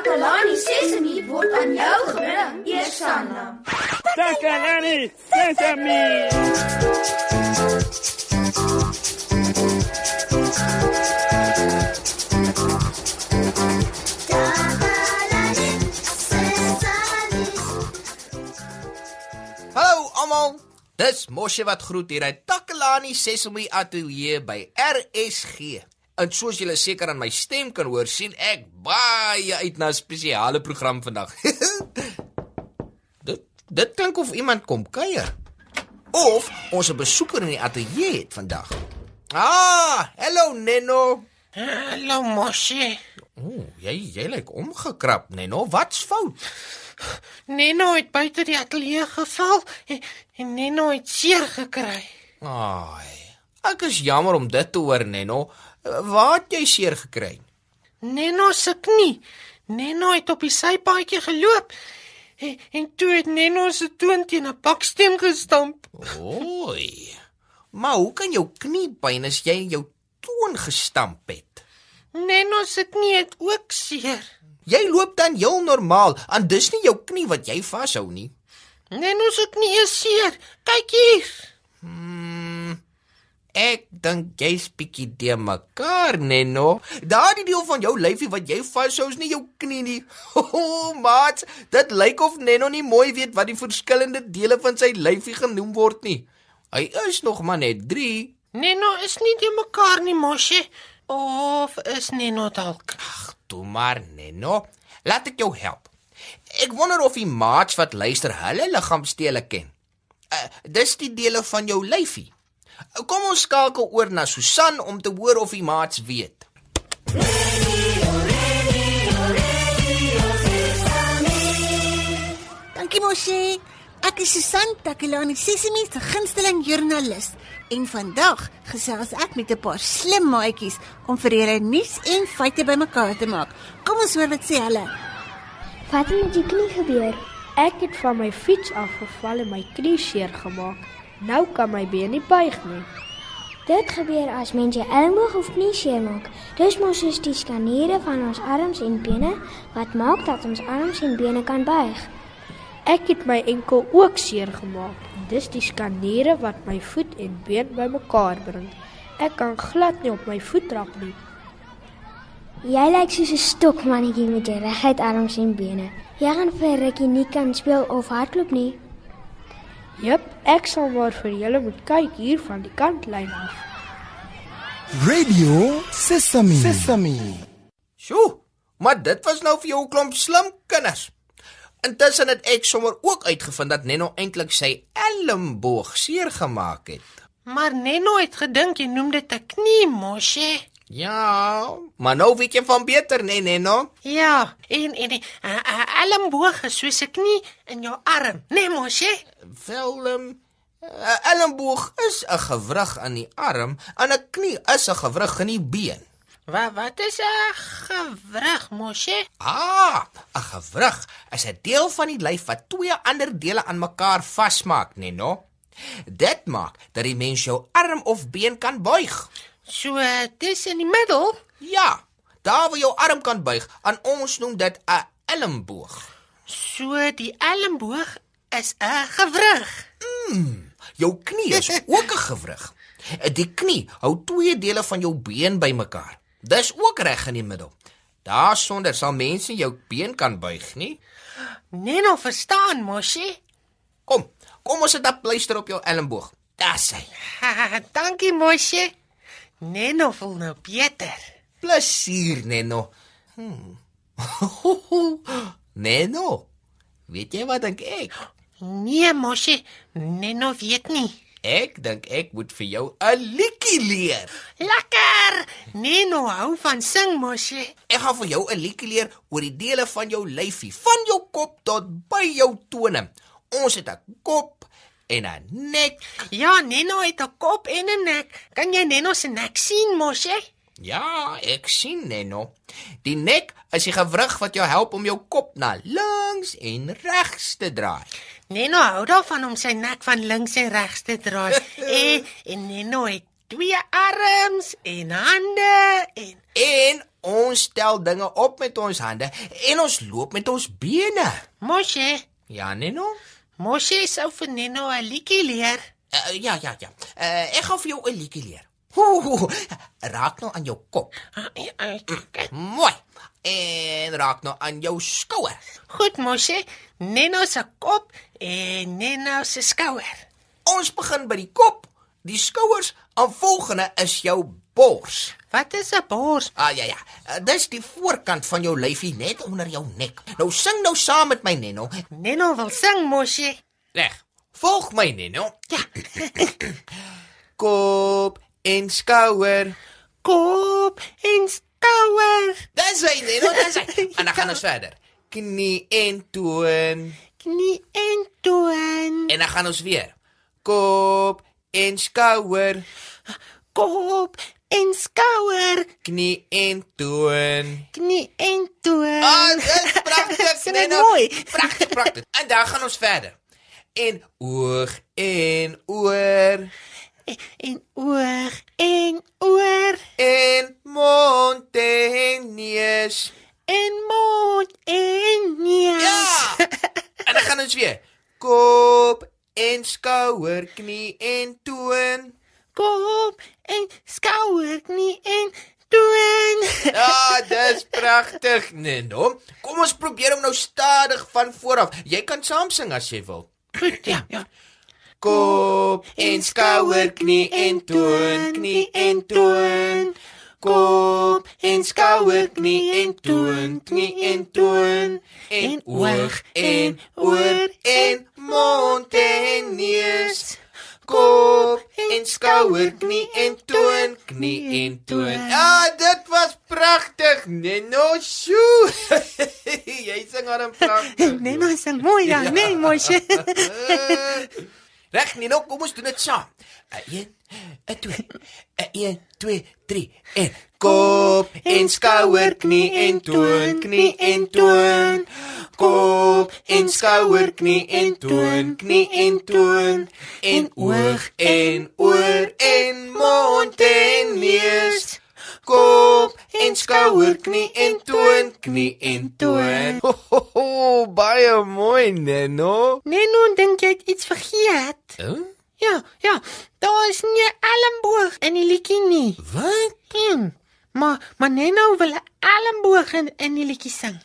Takalani Sesemi word aan jou gebring, Eersanna. Takalani Sesemi. Hallo almal. Dis Moshe wat groet hier uit Takalani Sesemi Ateljee by RSG. En soos julle seker aan my stem kan hoor, sien ek baie uit na 'n spesiale program vandag. dit dit klink of iemand kom kuier. Of ons 'n besoeker in die ateljee het vandag. Ah, hallo Neno. Hallo Moshe. Ooh, jy jy lyk omgekrap, Neno. Wat's fout? Neno het buite die ateljee geval en, en Neno het seer gekry. Ai. Ek is jammer om dit te hoor, Neno. Waar het jy seer gekry? Neno se knie. Neno het op die sypaadjie geloop en, en toe het Neno se toon teen 'n baksteen gestamp. Oei. Maar hoe kan jou knie pyn as jy jou toon gestamp het? Neno se knie het ook seer. Jy loop dan heel normaal, en dis nie jou knie wat jy vashou nie. Neno se knie is seer. Kyk hier. Hmm. Ek dink jy's bietjie de mekaar, Neno. Daardie deel van jou lyfie wat jy vashou is nie jou knie nie. O, maat, dit lyk of Neno nie mooi weet wat die verskillende dele van sy lyfie genoem word nie. Hy is nog maar net 3. Neno is nie te mekaar nie, Moshe. Of is Neno dalk? Ag, toe maar, Neno. Laat ek jou help. Ek wonder of die maats wat luister hulle liggaamsdele ken. Uh, dis die dele van jou lyfie. Kom ons skakel oor na Susan om te hoor of die maats weet. Dankie Moshe. Ek is Susan Takelani Sesimi se gunsteling joernalis en vandag gesels ek met 'n paar slim maatjies om vir julle nuus en feite bymekaar te maak. Kom ons hoor wat sê hulle. Wat het met jou knie gebeur? Ek het van my fiets afgeval en my knie seer gemaak. Nou kan my been nie buig nie. Dit gebeur as mens jou elmboog of knie seer maak. Dis mos soos die skaniere van ons arms en bene wat maak dat ons arms en bene kan buig. Ek het my enkel ook seer gemaak. Dis die skaniere wat my voet en been bymekaar bring. Ek kan glad nie op my voet trap nie. Jy lyk soos 'n stokmannetjie met jou reguit arms en bene. Jy gaan vir rukkie nie kan speel of hardloop nie. Jep, ek sal maar vir julle moet kyk hier van die kantlyn af. Radio Sesame. Sesame. Sjoe, maar dit was nou vir jou 'n klomp slim kinders. Intussen het ek sommer ook uitgevind dat Neno eintlik sy elmboog seer gemaak het. Maar Neno het gedink jy noem dit 'n knie, Moshe. Ja, maar nou weet jy van beter, nee, Neno. Ja, en en 'n elmboog is soos 'n knie in jou arm, nee, Moshe. Velm 'n elmboog is 'n gewrig aan die arm en 'n knie is 'n gewrig in die been. Wat wat is 'n gewrig, Moshe? Ah, 'n gewrig is 'n deel van die lyf wat twee ander dele aan mekaar vasmaak, Neno. Dit maak dat die mens jou arm of been kan buig. So dis in die middel? Ja, daar waar jou arm kan buig, aan ons noem dit 'n elmboog. So die elmboog is 'n gewrig. Mm, jou knie is ook 'n gewrig. Die knie hou twee dele van jou been bymekaar. Dis ook reg in die middel. Daarsonder sal mense jou been kan buig, nie? Nee, nou verstaan, Moshe. Kom, kom ons sit 'n pleister op jou elmboog. Daar's hy. Dankie, Moshe. Neno voel nou beter. Plesier, Neno. Hmm. Neno. Weet jy wat dink ek? Nee, Moshe, Neno weet nie. Ek dink ek moet vir jou 'n liedjie leer. Lekker! Neno hou van sing, Moshe. Ek gaan vir jou 'n liedjie leer oor die dele van jou lyfie, van jou kop tot by jou tone. Ons het 'n kop en 'n nek. Ja, Neno het 'n kop en 'n nek. Kan jy Neno se nek sien, Moshe? Ja, ek sien Neno. Die nek is die gewrig wat jou help om jou kop na links en regs te draai. Neno hou daarvan om sy nek van links en regs te draai. en, en Neno het twee arms en hande en En ons stel dinge op met ons hande en ons loop met ons bene. Moshe, Ja, Neno? Moshe sou vir Neno 'n liedjie leer. Uh, ja, ja, ja. Uh, ek gaan vir jou 'n liedjie leer. Ho, raak nou aan jou kop. Ah, ja, ah, Mooi. En raak nou aan jou skouer. Goed, Moshe, Neno se kop en Neno se skouer. Ons begin by die kop, die skouers, en volgende is jou bors. Wat is 'n bors? Ah ja ja. Uh, dis die voorkant van jou lyfie net onder jou nek. Nou sing nou saam met my Neno. Neno wil sing, Moshe. Reg. Volg my Neno. Ja. Kop en skouer. Kop en skouer. Dis hy Neno, dis hy. En dan gaan ons verder. Knie en toon. Knie en toon. En dan gaan ons weer. Kop en skouer. Kop en skouer. Knie en toon. Knie en toon. Ah, dis pragtig, Sing dit Neno. mooi. Pragtig, pragtig. En dan gaan ons verder. En oog en oor en oog en oor en mond en neus. en mond en neus. Ja. En dan gaan ons weer. Kop en skouer, knie en toon. Kop en skouer, knie en toon. Ja, dis pragtig, Neno. Kom ons probeer hom nou stadig van voor af. Jy kan saam sing as jy wil. Goed, ja, ja. Kop en skouer, knie en toon, knie en toon. Kop en skouer, knie en toon, knie en toon. En oog en oor en mond en neus. Kop en skouer, knie en toon, knie en toon. Ja, dit was pragtig, Neno. Sjoe. Jy sing aan 'n pragtig. Neno sing mooi ja, nee, Moshe. Reg, Nino, kom ons doen dit saam. 'n 1, 'n 2, 'n 1, 2, 3 en kop en skouer, knie en toon, knie en toon. Kop en skouer, knie en toon, knie en toon. En oog en oor en mond en neus. Kop en skouer, knie en toon, knie en toon. Ho, ho, ho, baie mooi, Neno. Neno dink jy het iets vergeet. Huh? Ja, ja. Daar is nie 'n elmboog in die liedjie nie. Wat? Hm. Maar maar Neno wil 'n elmboog in, in die liedjie sing.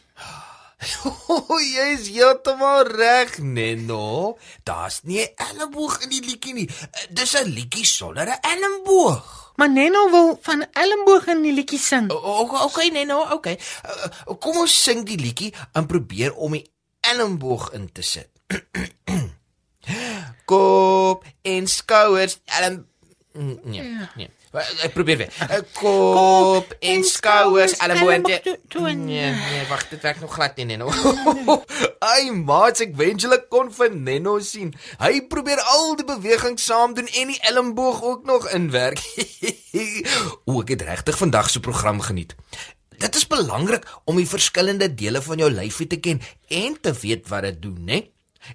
O, jy is heeltemal reg, Neno. Daar's nie 'n elleboog in die liedjie nie. Eh, Dis 'n liedjie sonder 'n elleboog. Maar Neno wil van elmboog in die liedjie sing. O, o- okay, Neno, okay. Uh, Kom ons sing die liedjie en probeer om die elleboog in te sit. Kop en skouers, Mm, Nee, nee. Ek probeer weer. Eh, Kop en skouers, toon. Nee, nee, wag, dit werk nog glad nie, Neno. Ai, maat, ek wens jy kon vir Neno sien. Hy probeer al die bewegings saam doen en die elleboog ook nog inwerk. o, ek het regtig vandag se program geniet. Dit is belangrik om die verskillende dele van jou lyfie te ken en te weet wat dit doen, né?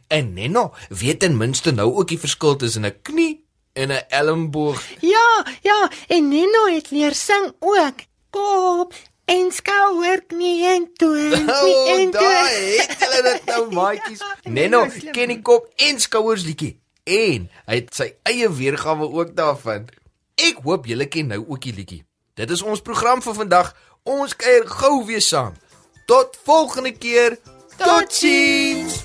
En Neno weet ten minste nou ook die verskil tussen 'n knie en 'n elleboog. Ja, ja, en Neno het leer sing ook. Kop en skouer, knie en toon, knie Oh, en daar toon. het hulle dit nou, maatjies. Neno ken die kop en skouers liedjie en hy het sy eie weergawe ook daarvan. Ek hoop julle ken nou ook die liedjie. Dit is ons program vir vandag. Ons kuier gou weer saam. Tot volgende keer. Totsiens.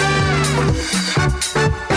Thank you.